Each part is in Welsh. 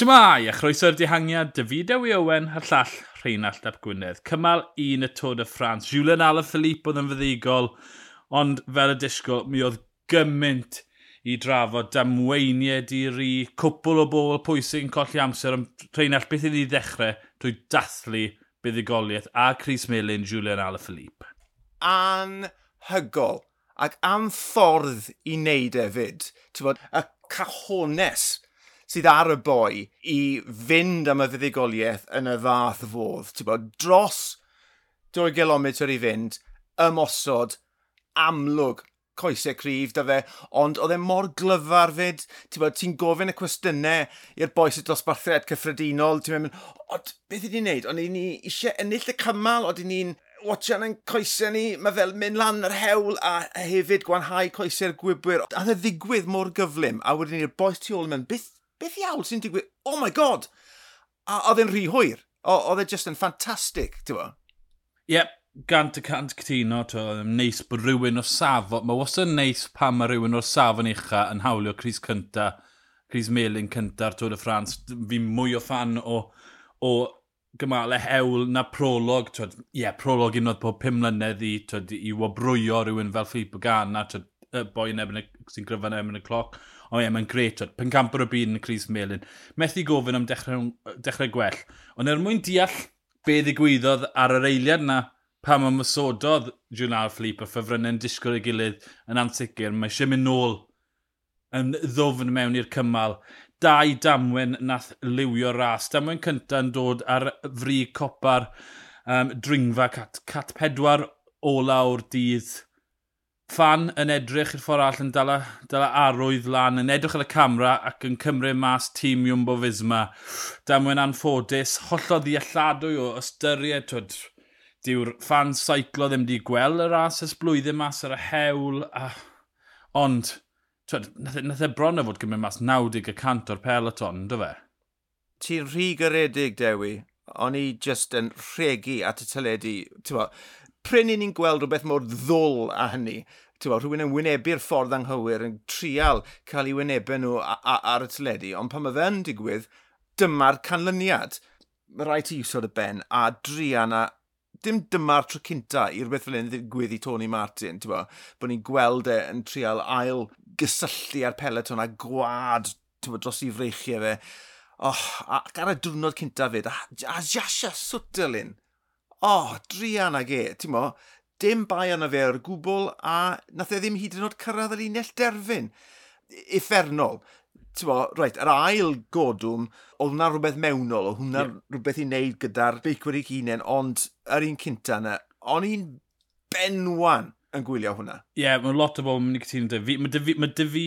Siamai, a chroeso'r dihangiad, David Ewi Owen, a'r llall Rheinald Ap Gwynedd. Cymal un y Tôr de France. Julian Alaphilippe oedd yn fyddigol, ond fel y disgwyl, mi oedd gymaint i drafod damweiniad i ri, cwpl o bobl pwysig yn colli amser, ond Rheinald, beth i ni ddechrau drwy dathlu buddigoliaeth a Chris Melin, Julian Alaphilippe? Anhygol, ac am ffordd i wneud efyd. Bod, y cahones sydd ar y boi i fynd am y fuddigoliaeth yn y fath fodd. Ti'n bod, dros 2 km i fynd, ymosod, amlwg, coesau cryf da fe, ond oedd e mor glyfar fyd. Ti'n bod, ti'n gofyn y cwestiynau i'r boes y dosbarthiad cyffredinol, ti'n mynd, o, beth ydy'n neud? Ond ni eisiau ennill y cymal, ond ni'n watchan yn coesau ni, mae fel mynd lan yr hewl a hefyd gwanhau coesau'r gwybwyr. A e ddigwydd mor gyflym, a wedyn ni'r boes tu ôl yn mynd, beth beth iawn sy'n digwydd? Oh my god! A oedd e'n rhy hwyr. Oedd e just yn ffantastig, ti'n bo? Yep, gant y cant cytuno, ti'n neis bod rhywun o safo, mae wastad yn neis pan mae rhywun o'r safon ucha yn hawlio Cris cynta, Cris Melin cynta'r Tôl y Ffrans. Fi mwy o fan o, o gymalau e hewl na prolog, ie, yeah, prolog un oedd pob pum mlynedd i, twyd, i wobrwyo rhywun fel Philippe Gana, y boi yn ebyn sy'n gryfa'n ebyn y cloc o ie, yeah, mae'n gret oed, pen camper o byd yn y Cris Melin. Methu gofyn am dechrau, dechrau gwell. Ond er mwyn deall be ddigwyddodd ar yr eiliad na pam ymwysododd Julian Alaphilippe a ffefrynnau'n disgwyl ei gilydd yn ansicr, mae eisiau mynd nôl yn ddofn mewn i'r cymal. Dau damwen nath liwio ras. Damwen cyntaf yn dod ar fri copa'r um, dringfa cat, cat pedwar o lawr dydd fan yn edrych i'r ffordd all yn dala, dala arwydd lan, yn edrych ar y camera ac yn cymryd mas tîm Jumbo Fisma. Damwyn anffodus, hollodd i alladwy o ystyried, twyd, diw'r fan saiclo ddim wedi gweld y ras ys blwyddyn mas ar y hewl. A... Ond, twyd, nath, e, nath e bron o fod cymryd mas 90 o'r peloton, dy fe? Ti'n rhy garedig, Dewi. O'n i just yn rhegu at y teledu. Ti'n pryn i ni'n gweld rhywbeth mor ddwl a hynny. Tewa, rhywun yn wynebu'r ffordd anghywir yn trial cael ei wynebu nhw ar y teledu, ond pan mae fe yn digwydd, dyma'r canlyniad. Mae rhaid ti iwsod y ben a drian a dim dyma'r tro cynta i'r beth fel un ddigwydd i Tony Martin, ti'n bod, bod ni'n gweld e yn trial ail gysylltu ar peleton a gwad bo, dros i freichiau fe. Oh, ac ar y diwrnod cynta fyd, a, a Jasha Swtelin, o, oh, drian ag e, ti'n mo, dim bai yna fe o'r gwbl a nath e ddim hyd yn oed cyrraedd yr unell derfyn. Effernol. Bo, right, yr ail godwm, oedd hwnna rhywbeth mewnol, oedd hwnna yeah. rhywbeth i wneud gyda'r beicwyr i hunain, ond yr un cynta yna, o'n i'n benwan yn gwylio hwnna. Ie, yeah, mae lot o bobl yn mynd i cytuno dy fi. Mae dy fi, ma dy fi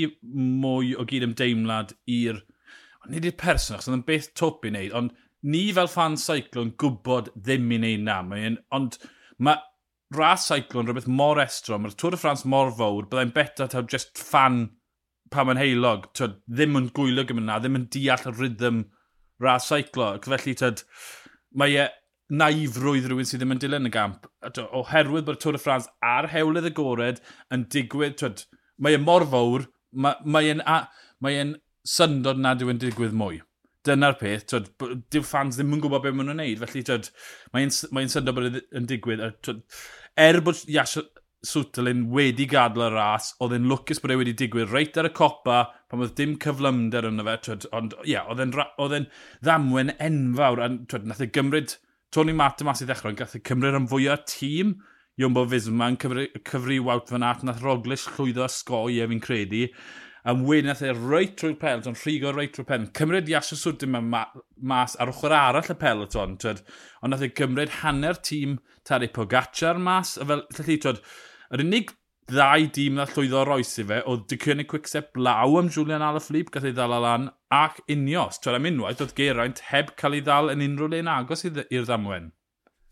mwy o gyd ymdeimlad i'r... Nid i'r person, achos oedd yn beth top i wneud, ond ni fel fan seiclo'n gwybod ddim i wneud na. Mae'n, ond mae ras seiclo'n rhywbeth mor estro, mae'r Tôr y Ffrans mor fawr, byddai'n beta taw just fan pa mae'n heilog, tyd, ddim yn gwylio gymaint na, ddim yn deall y rhythm ras seiclo. Felly, tyd, mae e naifrwydd rhywun sydd ddim yn dilyn y gamp. Oherwydd bod y Tôr y Ffrans a'r hewlydd y gored yn digwydd, tyd, mae e mor fawr, mae e'n mae syndod nad yw yn digwydd mwy dyna'r peth, twyd, dyw fans ddim yn gwybod beth maen nhw'n neud, felly mae'n mae syndod bod e yn digwydd. A, twyd, er bod Iash Swtalin wedi gadw y ras, oedd e'n lwcus bod e wedi digwydd reit ar y copa, pan oedd dim cyflymder yna fe, twyd, ond ie, yeah, oedd e'n ddamwen enfawr, a twyd, nath e gymryd Tony Martin mas i ddechrau, ond gath e cymryd yn fwyaf tîm, Iwmbo yn cyfri, cyfri wawt fan at, nath Roglish llwyddo ysgoi e fi'n credu. A wedyn nath e reit trwy'r peloton, rhigo reit trwy'r pelot. Cymryd Iasio Swrdyn mewn ma mas ar ochr arall y peloton, twyd. Ond nath e gymryd hanner tîm Tari Pogacar mas. A fel, lli, twyd, yr unig ddau dîm na llwyddo roes i fe, oedd Dicynig Quickstep blaw am Julian Alaphilippe, gath ei ddal lan, ac unios. Twyd am unwaith, oedd Geraint heb cael ei ddal yn unrhyw le'n agos i'r ddamwen.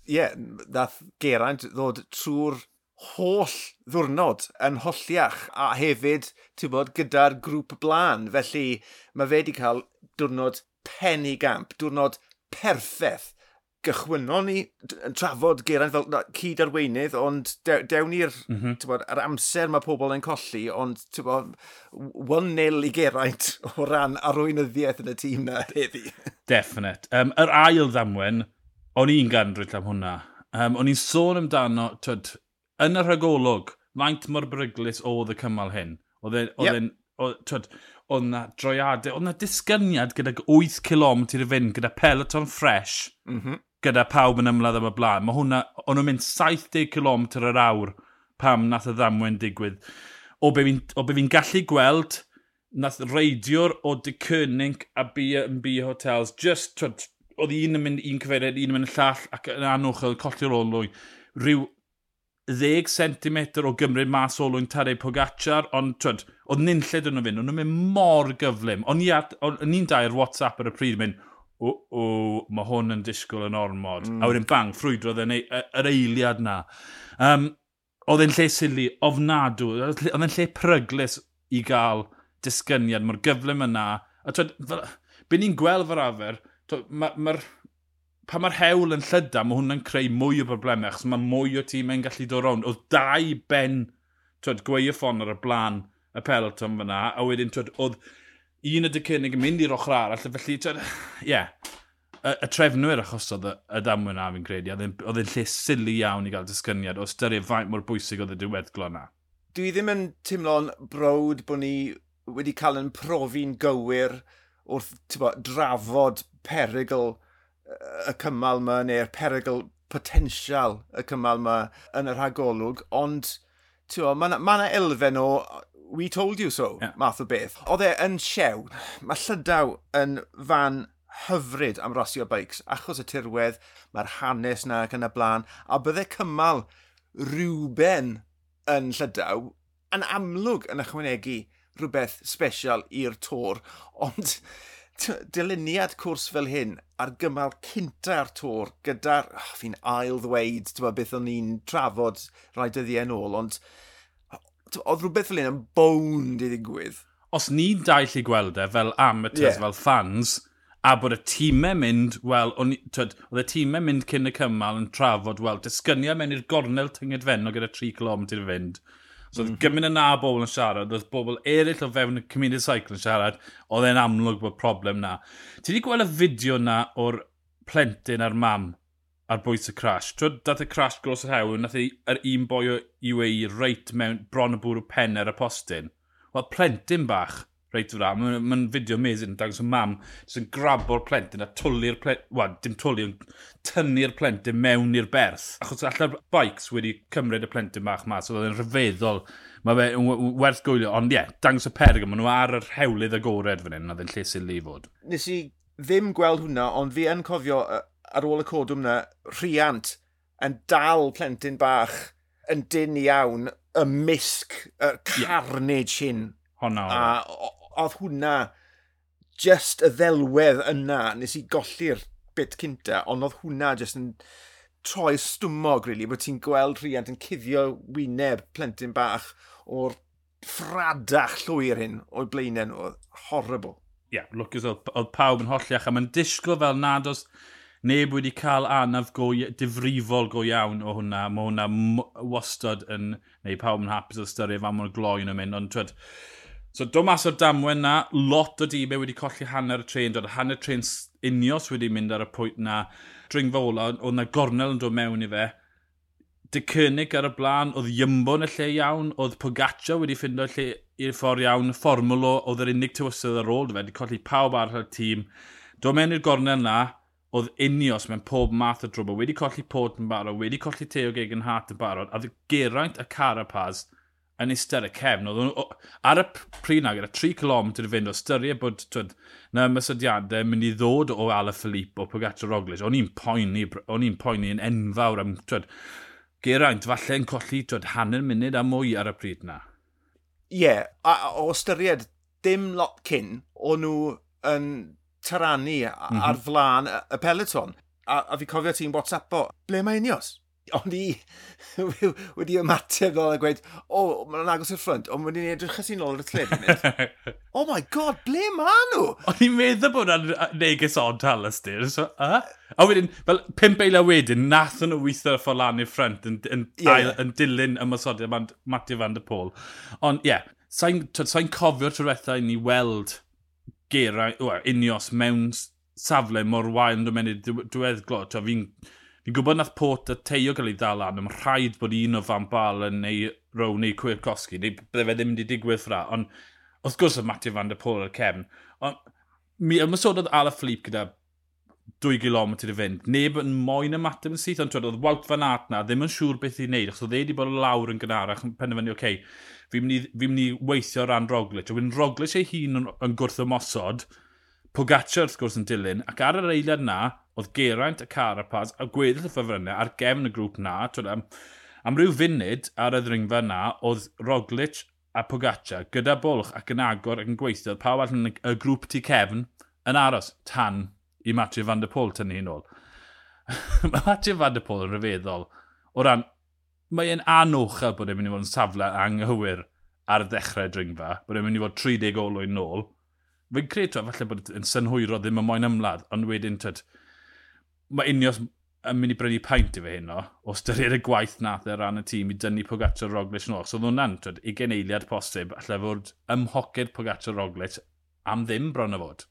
Ie, yeah, dath Geraint ddod trwy'r holl ddwrnod yn holliach a hefyd, ti'n bod, gyda'r grŵp blaen. Felly mae fe wedi cael diwrnod penny gamp, diwrnod perffaith. Gychwynon ni yn trafod Geraint fel na, cyd arweinydd, ond de, dewn ni'r mm -hmm. ar amser mae pobl yn colli, ond bod, 1-0 i Geraint o ran arweinyddiaeth yn y tîm na heddi. Definite. Um, yr ail ddamwen, o'n i'n ganryd am hwnna. Um, o'n i'n sôn amdano, twyd, yn y rhagolwg, faint mor bryglis oedd y cymal hyn. Oedd e- e'n... Yep. Oedd na droiadau, oedd na disgyniad gyda 8 km i fynd, gyda peloton ffres, mm -hmm. gyda pawb yn ymladd am y blaen. Mae hwnna, o'n nhw'n mynd 70 km yr awr pam nath y ddamwen digwydd. O be fi'n fi gallu gweld, nath reidiwr o De Cynnig a B&B Hotels, just, twyd, oedd un yn mynd un cyfeiriad, un yn mynd y llall ac yn anwch oedd colli'r olwy. Rhyw 10 cm o gymryd mas o lwy'n tarau Pogacar, ond twyd, oedd nynlled yn o fynd, ond nhw'n mynd mor gyflym. Ond ni'n dair WhatsApp ar y pryd mynd, o, o, mae hwn yn disgwyl yn ormod. Mm. A wedyn bang, ffrwydrodd yn yr eiliad na. Um, oedd e'n lle sili, ofnadw, oedd e'n lle pryglis i gael disgyniad, mae'r gyflym yna. A twyd, be ni'n gweld fel afer, mae'r... Ma, ma pan mae'r hewl yn llyda, mae hwnna'n creu mwy o broblemau, achos mae mwy o tîm yn gallu dod rownd. Oedd dau ben, twyd, gweio ffon ar y blaen y peloton fyna, a wedyn, twyd, oedd un y dycynnig yn mynd i'r ochr arall, felly, twyd, ie. Yeah. Y, y trefnwyr achos oedd y, y damwyn na fi'n credu, oedd e'n lle sili iawn i gael disgyniad, o styried faint mor bwysig oedd y diweddglo na. Dwi ddim yn teimlo'n brod bod ni wedi cael yn profi'n gywir wrth bo, drafod perygl y cymal yma neu'r perygl potensial y cymal yma yn yr rhagolwg, ond mae yna ma elfen o we told you so, yeah. math o beth. Oedd e yn siew, mae Llydaw yn fan hyfryd am rasio bikes, achos y tirwedd, mae'r hanes na ac yn y blaen, a bydde cymal rhywben yn Llydaw yn amlwg yn ychwanegu rhywbeth special i'r tor, ond dyluniad cwrs fel hyn ar gymal cynta'r tor gyda'r... Oh, fi'n ail ddweud, ti'n beth o'n ni'n trafod rhai dyddiau yn ôl, ond oedd rhywbeth fel hyn yn bown i ddigwydd. Os ni'n dau i gweld e fel amateurs, yeah. fel fans, a bod y tîmau mynd, wel, oedd y tîmau mynd cyn y cymal yn trafod, wel, disgyniau mewn i'r gornel tyngedfennol gyda 3 km i fynd, So oedd mm. -hmm. gymryd yna bobl yn siarad, oedd bobl eraill o fewn y cymuned cycle yn siarad, oedd e'n amlwg bod problem na. Ti wedi gweld y fideo na o'r plentyn a'r mam ar bwys y crash. Twyd, dath y crash gros yr hewl, nath yr un boi o UAE reit mewn bron y bwrw penner y postyn. Wel, plentyn bach reit fyra. Mae'n ma fideo amazing dangos y mam jyst sy'n grabo'r plentyn a twlu'r plentyn, wel, dim twlu, tynnu'r plentyn mewn i'r berth. Achos allan bikes wedi cymryd y plentyn bach mas, so oedd e'n rhyfeddol. Mae fe werth gwylio, ond ie, yeah, dangos y perg, maen nhw ar yr hewlydd agored fan hyn, oedd dde'n lle sy'n i fod. Nes i ddim gweld hwnna, ond fi yn cofio ar ôl y codwm na, rhiant yn dal plentyn bach yn dyn iawn y misg, y carnage hyn. Honna. A oedd hwnna just y ddelwedd yna nes i golli'r bit cynta, ond oedd hwnna just yn troi stwmog, really, bod ti'n gweld rhiant yn cuddio wyneb plentyn bach o'r ffradach llwyr hyn o'i blaenau nhw. Horrible. Ie, yeah, lwcus oedd, pawb yn holliach, a mae'n disgwyl fel nad os neb wedi cael anaf go, difrifol go iawn o hwnna. Mae hwnna wastad yn, neu pawb yn hapus o ystyried fan mor gloi yn mynd, ond twed, So do mas o'r damwen na, lot o dîmau wedi colli hanner y tren, dod hanner tren unios wedi mynd ar y pwynt na. Dringfa ola, oedd na gornel yn dod mewn i fe. Dicynig ar y blaen, oedd Iymbo yn y lle iawn, oedd Pogaccia wedi ffindio lle i'r ffordd iawn, fformwlo, oedd yr unig tywysydd ar ôl fe, wedi colli pawb ar y tîm. Do mewn i'r gornel na, oedd unios mewn pob math o drwbl, wedi colli Port yn barod, wedi colli Teo Gegan Hart yn barod, a geraint y Carapaz, yn eistedd y cefn. Oedd, ar y pryd na, gyda 3 km i fynd, o styried bod twyd, na mysodiadau mynd i ddod o Ala Filippo, Pogacar Roglic, o'n i'n poeni, o'n i'n poeni yn enfawr am, twyd, Geraint, falle yn colli twyd, hanner munud a mwy ar y pryd na. Ie, yeah, a o styried dim lot cyn, o'n nhw yn taranu ar mm -hmm. flaen y, y peleton. A, a fi cofio ti'n WhatsApp o, ble mae Unios? ond i wedi ymateb ddol a e gweud, o, oh, mae'n agos i'r ffrant, ond wedi'n edrych as i'n ôl y tled. oh my god, ble maen nhw? O'n i'n meddwl bod yna'n neges ond Alastair. So, uh? A wedyn, fel pimp eila wedyn, nath nhw weithio ffordd lan i'r ffrant yn, yn, yeah. yn dilyn ymwysodiad Matthew Van der Pôl. Ond ie, yeah, sa'n sa cofio trwy'r i ni weld gera, unios mewn safle mor wael yn dod mewn i'r diweddglo. Fi'n Fi'n gwybod nath Port a teio gael ei ddal lan, mae'n rhaid bod un o fan bal yn neu row neu Cwircosgi, neu bydde fe ddim wedi digwydd ffra, ond wrth gwrs o Matthew van der Pôl ar cefn. Ond mi ymwysododd Ala Philippe gyda 2 km i fynd. Neb yn moyn ymateb yn syth, ond oedd Wout Van Aert na ddim yn siŵr beth i wneud, achos oedd e wedi bod lawr yn gynharach yn penderfynu, oce, okay, fi'n mynd, i weithio ran Roglic. A wedyn Roglic ei hun yn, yn gwrth ymosod, Pogacar wrth gwrs yn dilyn, ac ar yr eiliad na, oedd Geraint y Carapaz a gweddill y ffefrynnau ar gefn y grŵp na. Twyd, am, am ryw funud ar y ddringfa na, oedd Roglic a Pogaccia gyda bolch ac yn agor ac yn gweithio, pa wall yn y grŵp tu cefn yn aros tan i Matthew Van der Pôl tynnu yn ôl. Mae Matthew Van der Pôl yn rhyfeddol o ran, mae e'n anwch bod e'n mynd i fod yn safle anghywir ar y ddechrau dringfa, bod e'n mynd i fod 30 olwyn nôl. Fe'n credu falle bod yn synhwyro ddim yn moyn ymladd, ond wedyn tyd, mae unios yn mynd i brynu paint i fe hyn o, o styried y gwaith nath ar ran y tîm i dynnu Pogacar Roglic yn ôl. So oedd hwnna'n 20 eiliad posib, allai fod ymhoced Pogacar Roglic am ddim bron o fod.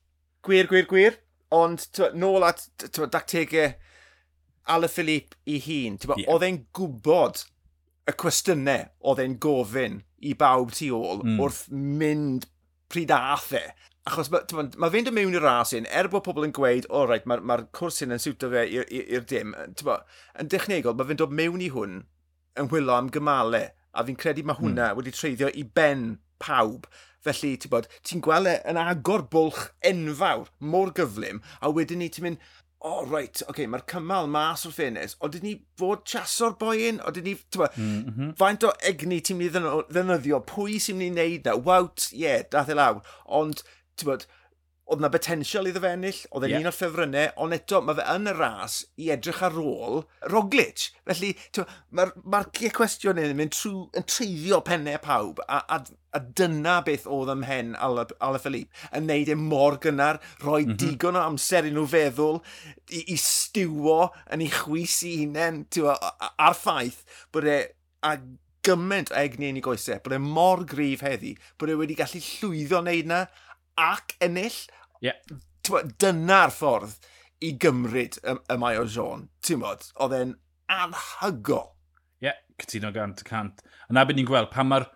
Gwir, gwir, gwir. Ond twa, nôl at twa, dactegau Alaphilippe i hun, yeah. oedd e'n gwybod y cwestiynau oedd e'n gofyn i bawb tu ôl mm. wrth mynd pryd a athe. Achos mae ma, fe'n dod mewn i'r ras un, er bod pobl yn gweud, o oh, rhaid, mae'r ma, cwrs hyn yn siwto fe i'r dim, bo, yn dechnegol, mae fe'n dod mewn i hwn yn wylo am gymalau, a fi'n credu mae hwnna hmm. wedi treiddio i ben pawb. Felly, ti'n bod, ti'n gweld e yn agor bwlch enfawr, mor gyflym, a wedyn ni ti'n mynd, o, oh, reit, oce, okay, mae'r cymal mas o'r ffenes, o, dyn ni fod chaso'r boen, o, dyn ni, ti'n bod, mm -hmm. faint o egni ti'n mynd i ddynyddio, pwy sy'n mynd i wneud na, wawt, ie, yeah, dath e lawr, ond bod, oedd na potensial iddo fe ennill, oedd e'n yeah. un o'r ffefrynnau, ond eto mae fe yn y ras i edrych ar ôl Roglic. Felly, mae'r ma cwestiwn yn mynd trw, yn treiddio pennau pawb, a, a, a dyna beth oedd ymhen Ala, Ala Philippe, yn neud e mor gynnar, rhoi mm -hmm. digon o amser i nhw feddwl, i, i stiwo yn ei chwys i hunain, a'r ffaith bod e a gymaint a egni yn ei goesau, bod e mor gryf heddi, bod e wedi gallu llwyddo wneud na, ac ennill. Yeah. Dyna'r ffordd i gymryd y, y mae o Jean. Ti'n bod, oedd e'n anhygol. Ie, yeah, cytuno gant y cant. Yna byd ni'n gweld pan mae'r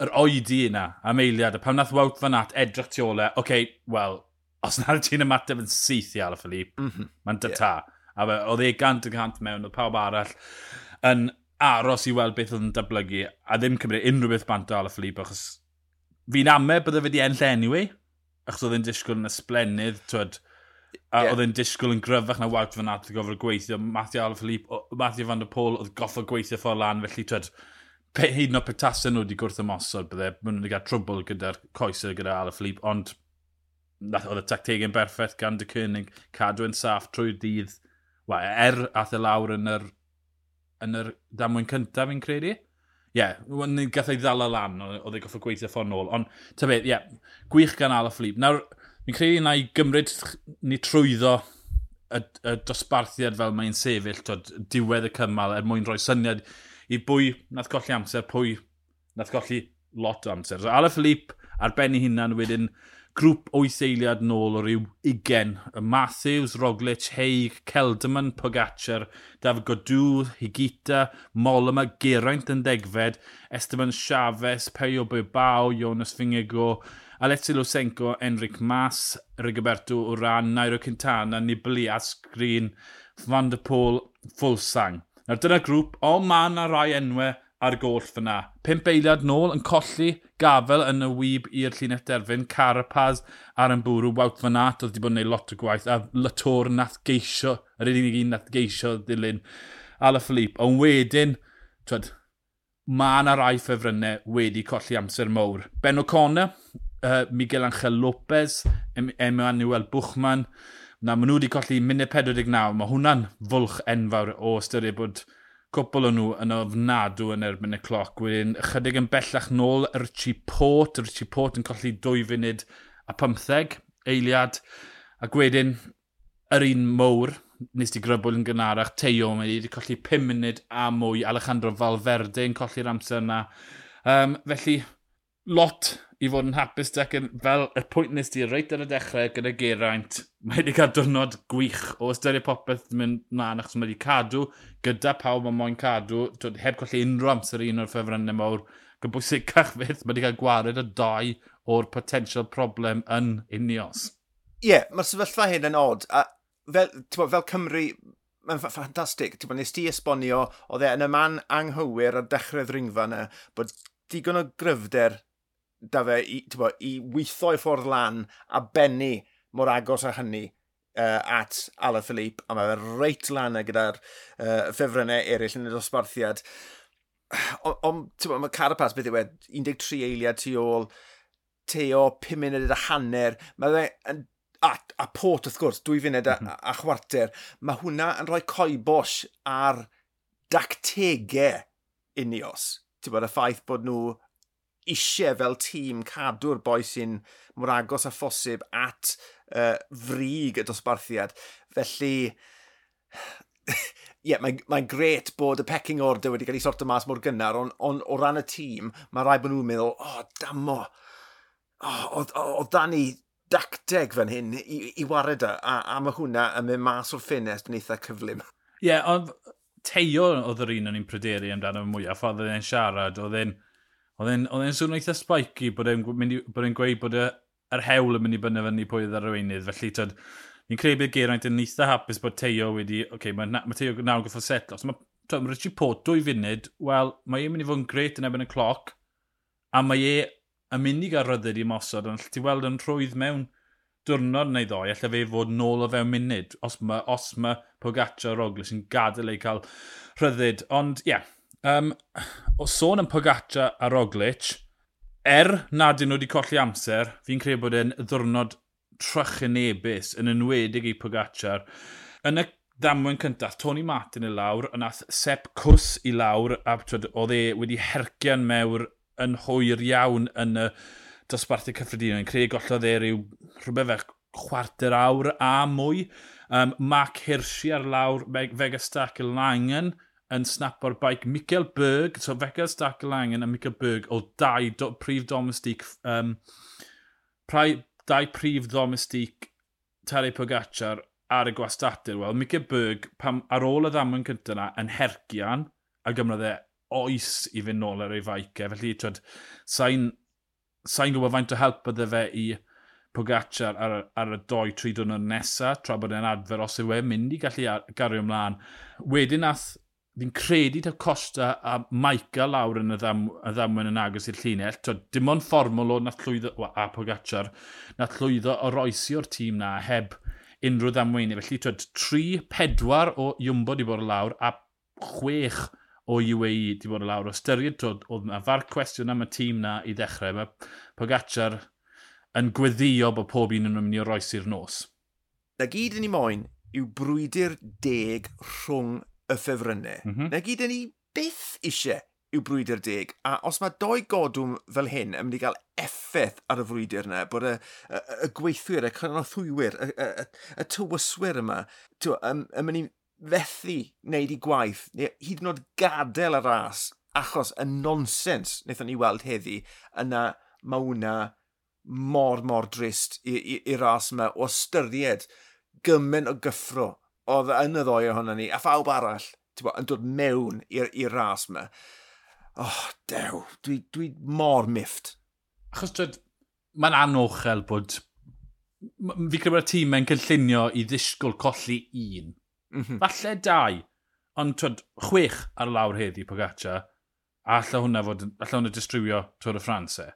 yr oedi yna, am eiliad, a pan nath Wout fan at edrych tu ole, oce, okay, wel, os na ti'n ymateb yn syth i Ala Philippe, mm -hmm. mae'n dyta. Yeah. A oedd e gant y cant mewn, oedd pawb arall yn aros i weld beth oedd yn datblygu, a ddim cymryd unrhyw beth bant o Ala Philippe, achos fi'n ame bydde fe di enll e anyway, achos oedd e'n disgwyl yn ysblennydd, twyd, a yeah. oedd e'n disgwyl yn gryfach na Wout Van Aert gofod gweithio, Matthew Alaphilippe, Matthew Van Der Pôl oedd goffod gweithio ffordd lan, felly twyd, pe, hyd yn oed petasa nhw wedi gwrth ymosod, bydde, maen nhw wedi cael trwbl gyda'r coesau gyda Alaphilippe, ond oedd y tactegau'n berffaith gan dy cynnig, cadw yn saff trwy'r dydd, Wa, er ath y lawr yn yr, yn yr damwyn cyntaf fi'n credu yeah, ni'n gath ei ddala lan, oedd ei goffa gweithio ffordd nôl. Ond, ta beth, ie, yeah, gwych gan Ala Philippe. Nawr, mi'n credu na i gymryd ni trwyddo y, y dosbarthiad fel mae'n sefyll, tod, diwedd y cymal, er mwyn rhoi syniad i bwy nath golli amser, pwy nath golli lot o amser. So, Ala Philippe, ar ben ei hunan, wedyn, grŵp o'i eiliad nôl o ryw 20. Y Matthews, Roglic, Haig, Kelderman, Pogacar, David Godw, Higita, Mollema, Geraint yn degfed, Esteban Chaves, Peio Bilbao, Jonas Fingego, Alexi Lusenko, Enric Mas, Rigoberto Uran, Nairo Quintana, Nibli, Asgrin, Van der Pôl, Fulsang. Nawr dyna grŵp, o man a rai enwau ar goll fyna. Pimp eiliad nôl yn colli gafel yn y wyb i'r llunet derfyn, Carapaz ar yn bwrw, Wout Van Aert oedd wedi bod yn gwneud lot o gwaith, a Latour nath geisio, yr unig un nath geisio ddilyn, Ala Philippe. Ond wedyn, twyd, mae yna rai ffefrynnau wedi colli amser mowr. Ben O'Connor, uh, Miguel Angel Lopez, Emmanuel Buchmann, na maen nhw wedi colli munud 49, mae hwnna'n fwlch enfawr o ystyried bod cwpl o'n nhw yn ofnadw yn erbyn y cloc. Wedyn, ychydig yn bellach nôl Richie Port. Richie Port yn colli 2 funud a 15 eiliad. A wedyn, yr un mowr, nes di grybwyl yn gynharach, Teo mae wedi colli 5 munud a mwy. Alejandro Valverde yn colli'r amser yna. Um, felly, lot i fod yn hapus dec yn fel y pwynt nes di reit ar y dechrau gyda Geraint. Mae wedi cael diwrnod gwych o ystyried popeth yn mynd mlaen achos mae wedi cadw gyda pawb mae moyn cadw. Twyd, heb colli unrhyw amser un o'r ffefrynnau mawr. Gybwysicach fydd, mae wedi cael gwared y dau o'r potential problem yn unios. Ie, yeah, mae'r sefyllfa hyn yn od. A fel, bo, fel Cymru, mae'n ffantastig. Ti'n bod, nes ti esbonio, oedd e yn y man anghywir ar dechrau'r ringfa yna, bod digon o gryfder da fe i, bo, i weithio i ffordd lan a bennu mor agos â hynny uh, at Ala Philippe, a mae fe reit lan gyda'r uh, ffefrynnau eraill yn y dosbarthiad. Ond mae Carapaz beth yw e, 13 eiliad tu ôl, teo 5 munud a hanner, mae fe yn a, a pot wrth gwrs, dwy funed a, a, a chwarter, mae hwnna yn rhoi coibos ar dactegau unios. Ti'n bod y ffaith bod nhw eisiau fel tîm cadw'r boi sy'n mor agos a phosib at uh, frig y dosbarthiad. Felly, ie, yeah, mae'n mae gret bod y pecking order wedi cael ei sorto mas mor gynnar, ond on, o ran y tîm, mae rai bod nhw'n meddwl, o, oh, damo, o, o, o, dan ni dacteg fan hyn i, i wared a, a mae hwnna yn mynd mas o'r ffenest yn eitha cyflym. Ie, yeah, ond teio oedd yr un o'n i'n pryderu amdano mwyaf, ffordd oedd e'n siarad, oedd e'n... Then Oedd e'n swnio eitha spiky bod e'n gweud bod yr hewl yn mynd i bynnu fyny pwy oedd arweinydd. Felly, tyd, ni'n credu bydd Geraint yn eitha hapus bod Teo wedi... Oce, okay, mae, ma Teo nawr gyffo setlo. So, mae, ma Richie Port dwy funud, wel, mae e'n mynd i fod yn gret yn ebyn y cloc, a mae e yn mynd i gael ryddyd i mosod, ond ti weld yn rhwydd mewn diwrnod neu ddoi, allai fe fod nôl o fewn munud, os mae, os mae Pogaccia a Roglic yn gadael ei cael rhyddid. Ond, ie, yeah, um, o sôn yn Pogaccia a Roglic, er nad nhw wedi colli amser, fi'n credu bod e'n ddwrnod trychinebus yn enwedig i Pogaccia. Yn y ddamwyn cyntaf, Tony Martin i lawr, yn ath Sepp Cws i lawr, a oedd e wedi hercian mewr yn hwyr iawn yn y dosbarthu cyffredinol. Yn credu gollodd e rhyw rhywbeth fe chwarter awr a mwy. Um, Mark Hirschi ar lawr, Vega Stack Langen, yn snap o'r baic Michael Berg, so Feca Stackel Angen a Michael Berg o dau do, prif domestig, um, prai, dau prif domestig Terry Pogacar ar y gwastadur. Wel, Michael Berg, pam ar ôl y ddamwain cyntaf yna, yn hergian, a gymryd e oes i fynd nôl ar ei faicau. Felly, twyd, sa'n sa gwybod faint o help ydde fe i Pogacar ar, ar y doi tri dwrnod nesaf, tra bod e'n adfer os yw e mynd i gallu gario ymlaen. Wedyn nath fi'n credu ta Costa a Michael lawr yn y, ddam, y ddamwen yn agos i'r llinell. To, dim ond fformol o nath llwyddo, a Pogacar, nath llwyddo o roesi o'r tîm na heb unrhyw ddamweini. Felly, twyd, 3-4 o Iwmbo di bod lawr a chwech o UAE di bod lawr. O styried, twyd, oedd yna far cwestiwn am y tîm na i ddechrau. Mae Pogacar yn gweddio bod pob un yn mynd i roesi'r nos. Na gyd yn ei moyn yw brwydr deg rhwng y ffefrynnau. Mm -hmm. Na gyd ni byth eisiau yw brwydr deg, a os mae doi godwm fel hyn yn mynd i gael effaith ar y frwydr yna, bod y, y, y gweithwyr, y cynorthwywyr, y, y, y, y tywyswyr yma, yn, yn mynd i fethu wneud i gwaith, neu hyd yn oed gadael y ras, achos y nonsens wnaethon ni weld heddi, yna mae hwnna mor, mor drist i'r ras yma o ystyried gymaint o gyffro oedd yn y ddoi ohono ni, a phawb arall bo, yn dod mewn i'r ras yma. Oh, dew, dwi, dwi mor mifft. Achos dwi, mae'n anochel bod... Fi credu bod y tîm yn cynllunio i ddisgwyl colli un. Mm -hmm. Falle dau, ond twyd, chwech ar lawr heddi Pogaccia, a alla hwnna fod, alla hwnna distrywio Tôr y Ffrans e.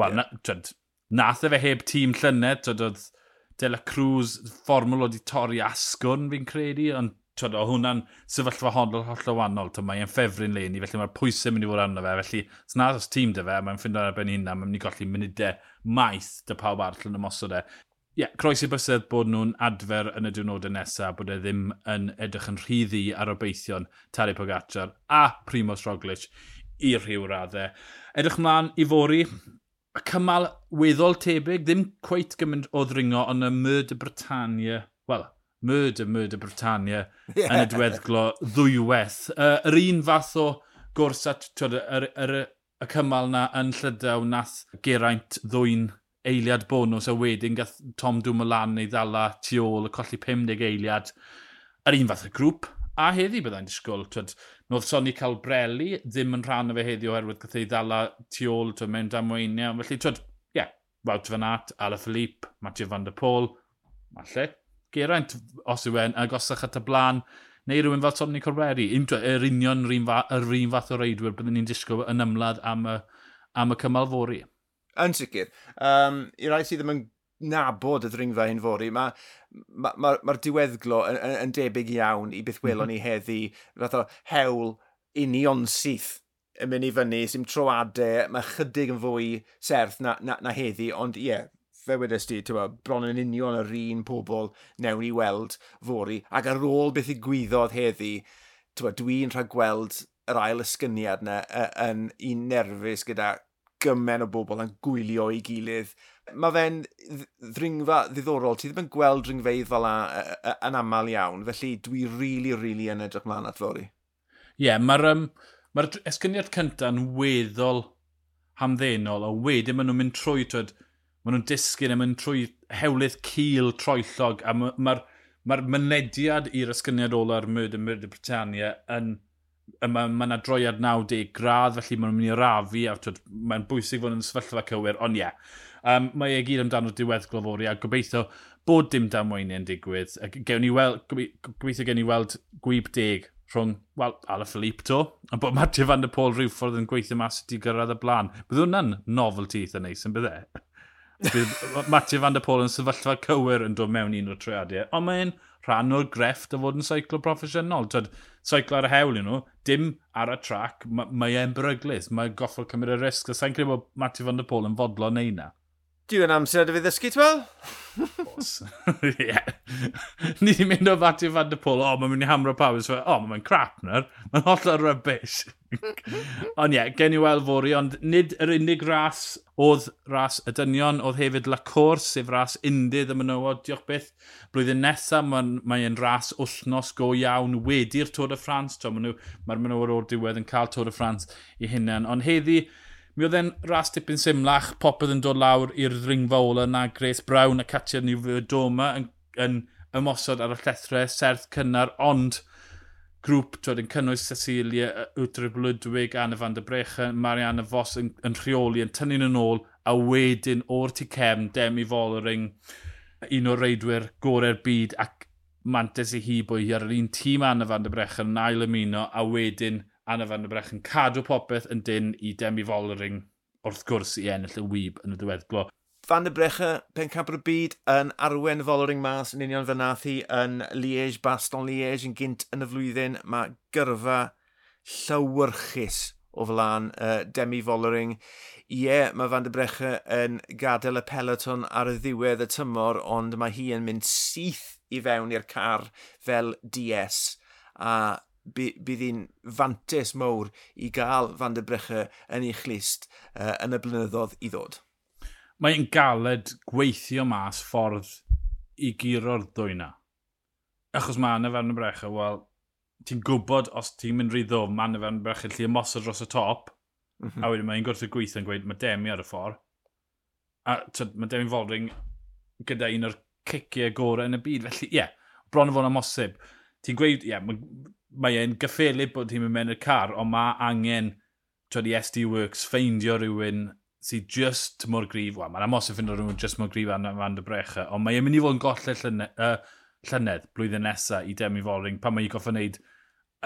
Wel, yeah. na, twyd, nath e fe heb tîm llynedd, twyd, oedd De La Cruz, fformwl wedi torri asgwrn fi'n credu, ond twyd, o hwnna'n sefyllfa honol holl wahanol. mae'n e'n ffefryn leni, felly mae'r pwysau mynd i fod arno fe. Felly, os nad os tîm dy fe, mae'n ffindo ar ben hynna, mae'n mynd i golli munudau e, maith dy pawb arall yn ymosod e. Ie, yeah, croes i bysedd bod nhw'n adfer yn y diwrnodau nesaf, bod e ddim yn edrych yn rhyddi ar obeithion Tari Pogacar a Primoz Roglic i'r rhyw raddau. Edrych mlaen i fori, y cymal weddol tebyg, ddim cweith gymaint o ddringo, ond y Myrd y Britannia, wel, Myrd y Myrd y Britannia yeah. yn y diweddglo ddwyweth. Uh, yr un fath o gwrs at twyd, yr, yr, y cymal na yn Llydaw nath Geraint ddwy'n eiliad bonus a wedyn gath Tom Dumoulin neu ddala tu ôl y colli 50 eiliad yr un fath y grŵp a heddi byddai'n disgwyl. Twyd, Nodd Sonny Calbrelli ddim yn rhan o fe heddi oherwydd gath ei ddala tu ôl twyd, mewn damweiniau. Felly, twyd, ie, yeah, Wout Van Aert, Ala Philippe, Mathieu Van der Pôl, falle, Geraint, os yw en, agosach at y blaen, neu rhywun fel Sonny Corweri, yr union yr un, yr un fath o reidwyr byddwn ni'n disgwyl yn ymladd am y, am y cymal fori. Yn sicr. Um, I rai sydd ddim yn nabod y ddringfa hyn fori, mae mae'r ma, ma diweddglo yn, yn, yn, debyg iawn i beth welon mhm. ni heddi, fath o hewl union syth yn mynd i fyny, sy'n troadau, mae chydig yn fwy serth na, na, na heddi, ond ie, yeah, fe wedes ti, tywa, bron yn union yr un pobl newn i weld fori, ac ar ôl beth i gwyddodd heddi, dwi'n rhaid gweld yr ail ysgyniad yna yn un nerfus gyda gymen o bobl yn gwylio i gilydd mae fe'n ddringfa ddiddorol. Ti ddim yn gweld dringfeidd fel e, e, yn aml iawn, felly dwi rili, really, rili really yn edrych mlaen at fori. Ie, yeah, mae'r um, ma esgyniad cyntaf yn weddol hamddenol, a wedyn maen nhw'n mynd trwy, twyd, maen nhw'n disgyn a mynd trwy hewlydd cil troellog, a mae'r ma, ma, ma mynediad i'r esgyniad ola'r Murder Murder Britannia yn yma, mae yna droiad 90 gradd, felly mae'n mynd i rafu, a mae'n bwysig fod yn sefyllfa cywir, ond ie. Yeah. Um, mae e gyd amdano diwedd glofori, a gobeithio bod dim damweiniau'n digwydd. Gewn ni weld, gobeithio gen i weld gwyb deg rhwng, wel, Ala Philippe to, a bod Matthew van der Pôl rhywffordd yn gweithio mas i gyrraedd y blaen. Bydd hwnna'n novelty eitha neis yn bydde. Bydd Matthew van der Pôl yn sefyllfa cywir yn dod mewn un o'r troiadau, ond mae'n rhan o'r grefft o fod yn seiclo proffesiynol. Tyd, seiclo ar y hewl nhw, dim ar y trac, mae e'n beryglis, mae goffo cymryd y risg. Sa'n credu bod Matthew Van Der Pôl yn fodlo neu na. Dwi yn amser dy fi ddysgu, ti'n Ie. Ni di mynd o fatio fan dy pôl, o, oh, mae'n mynd i hamro pawb. O, mae'n crap nyr. Mae'n holl o'r rybys. ond ie, yeah, gen i weld fori, ond nid yr unig ras oedd ras y dynion, oedd hefyd la cwrs, sef ras undydd y mynywod, diolch beth. Blwyddyn nesaf, mae'n mae ras wythnos go iawn wedi'r Tôr y Ffrans. Mae'r mynywod o'r diwedd yn cael Tôr y Ffrans i hynny. Ond heddi, Mi oedd e'n ras tipyn symlach, popeth yn dod lawr i'r ddringfa ola na Grace Brown a Katia Doma yn, yn ymosod ar y llethrau serth cynnar, ond grŵp twyd, yn cynnwys Cecilia, Wtryb Ludwig, Anna van der Brechen, Mariana Fos yn, yn rheoli, yn tynnu'n yn ôl, a wedyn o'r tu cefn, Demi Follering, un o'r reidwyr gorau'r byd ac mantes i hi bwy ar yr un tîm Anna van der Brechen yn ail ymuno, a wedyn Anna Van der Brech yn cadw popeth yn dyn i Demi Follering wrth gwrs i ennill y wyb yn y diweddglo. Fan der Brecha, pen y byd, yn arwen Follering mas yn union fy nath hi yn Liege, Baston Liege yn gynt yn y flwyddyn. Mae gyrfa llywyrchus o flan uh, Demi Follering. Ie, yeah, mae Fan der Brecha yn gadael y peloton ar y ddiwedd y tymor, ond mae hi yn mynd syth i fewn i'r car fel DS. A bydd hi'n fantes mawr i gael Van der Brecha yn ei chlist uh, yn y blynyddoedd i ddod. Mae'n galed gweithio mas ffordd i giro'r ddwy na. Achos mae yna Van der Brecha, wel, ti'n gwybod os ti'n mynd rhy ddwm, mae yna Van der Brecha lle ymosod dros y top, mm -hmm. a wedyn mae'n gwrth y gweithio yn gweud, mae demi ar y ffordd. A tyd, mae demi Foldring gyda un o'r ciciau gorau yn y byd, felly ie, yeah, bron o fod amosib. Ti'n gweud, ie, yeah, mae e'n gyffelib bod hi'n mynd i'r car, ond mae angen twyd i SD Works ffeindio rhywun sydd just mor grif. Wel, mae'n amos i ffindio rhywun just mor grif an fan dy brecha, ond mae'n mynd i fod yn golle llynedd, uh, llynedd blwyddyn nesaf i Demi Foring pan mae'n goffa wneud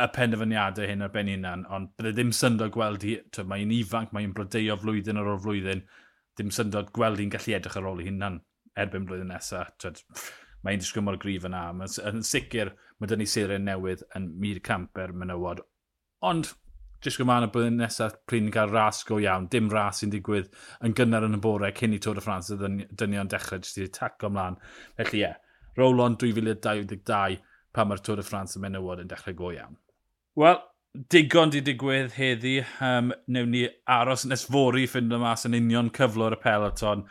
y penderfyniadau hyn ar ben unan, ond bydde ddim syndod gweld hi, mae'n ifanc, mae'n blodeio flwyddyn ar ôl flwyddyn, dim syndod gweld hi'n gallu edrych ar ôl ei hunan erbyn blwyddyn nesaf mae'n disgwyl mor grif yna. Mae'n sicr, mae dyn ni seiriau newydd yn mir camper menywod. Ond, jyst gwmlaen y blwyddyn nesaf, pryd ni'n cael ras go iawn, dim ras sy'n digwydd yn gynnar yn y bore cyn i Tôr y Ffrans, dynion dechrau jyst i taco ymlaen. Felly ie, yeah, roll on 2022 pan mae'r Tôr y Ffrans y menywod yn dechrau go iawn. Wel, digon di digwydd heddi. Um, newn ni aros nes fori ffind y mas yn union cyflwr y peloton.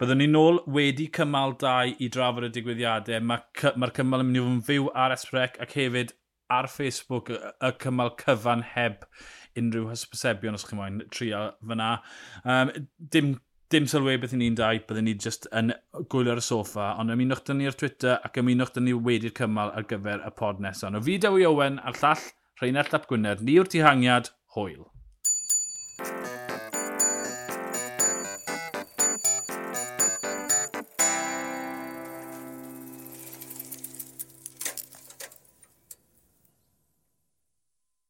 Byddwn ni nôl wedi cymal 2 i drafod y digwyddiadau. Mae'r ma cymal yn mynd i fod yn fyw ar Esbrec ac hefyd ar Facebook y, y cymal cyfan heb unrhyw hysbysebion os chi'n moyn trio fyna. Um, dim dim sylwe beth ni'n dau, byddwn ni just yn gwylio ar y soffa, ond ymunwch dyn ni ar Twitter ac ymunwch dyn ni wedi'r cymal ar gyfer y pod nesaf. O fi Dewi Owen a'r llall Rheinald Ap Gwynedd, ni yw'r dihangiad, hwyl.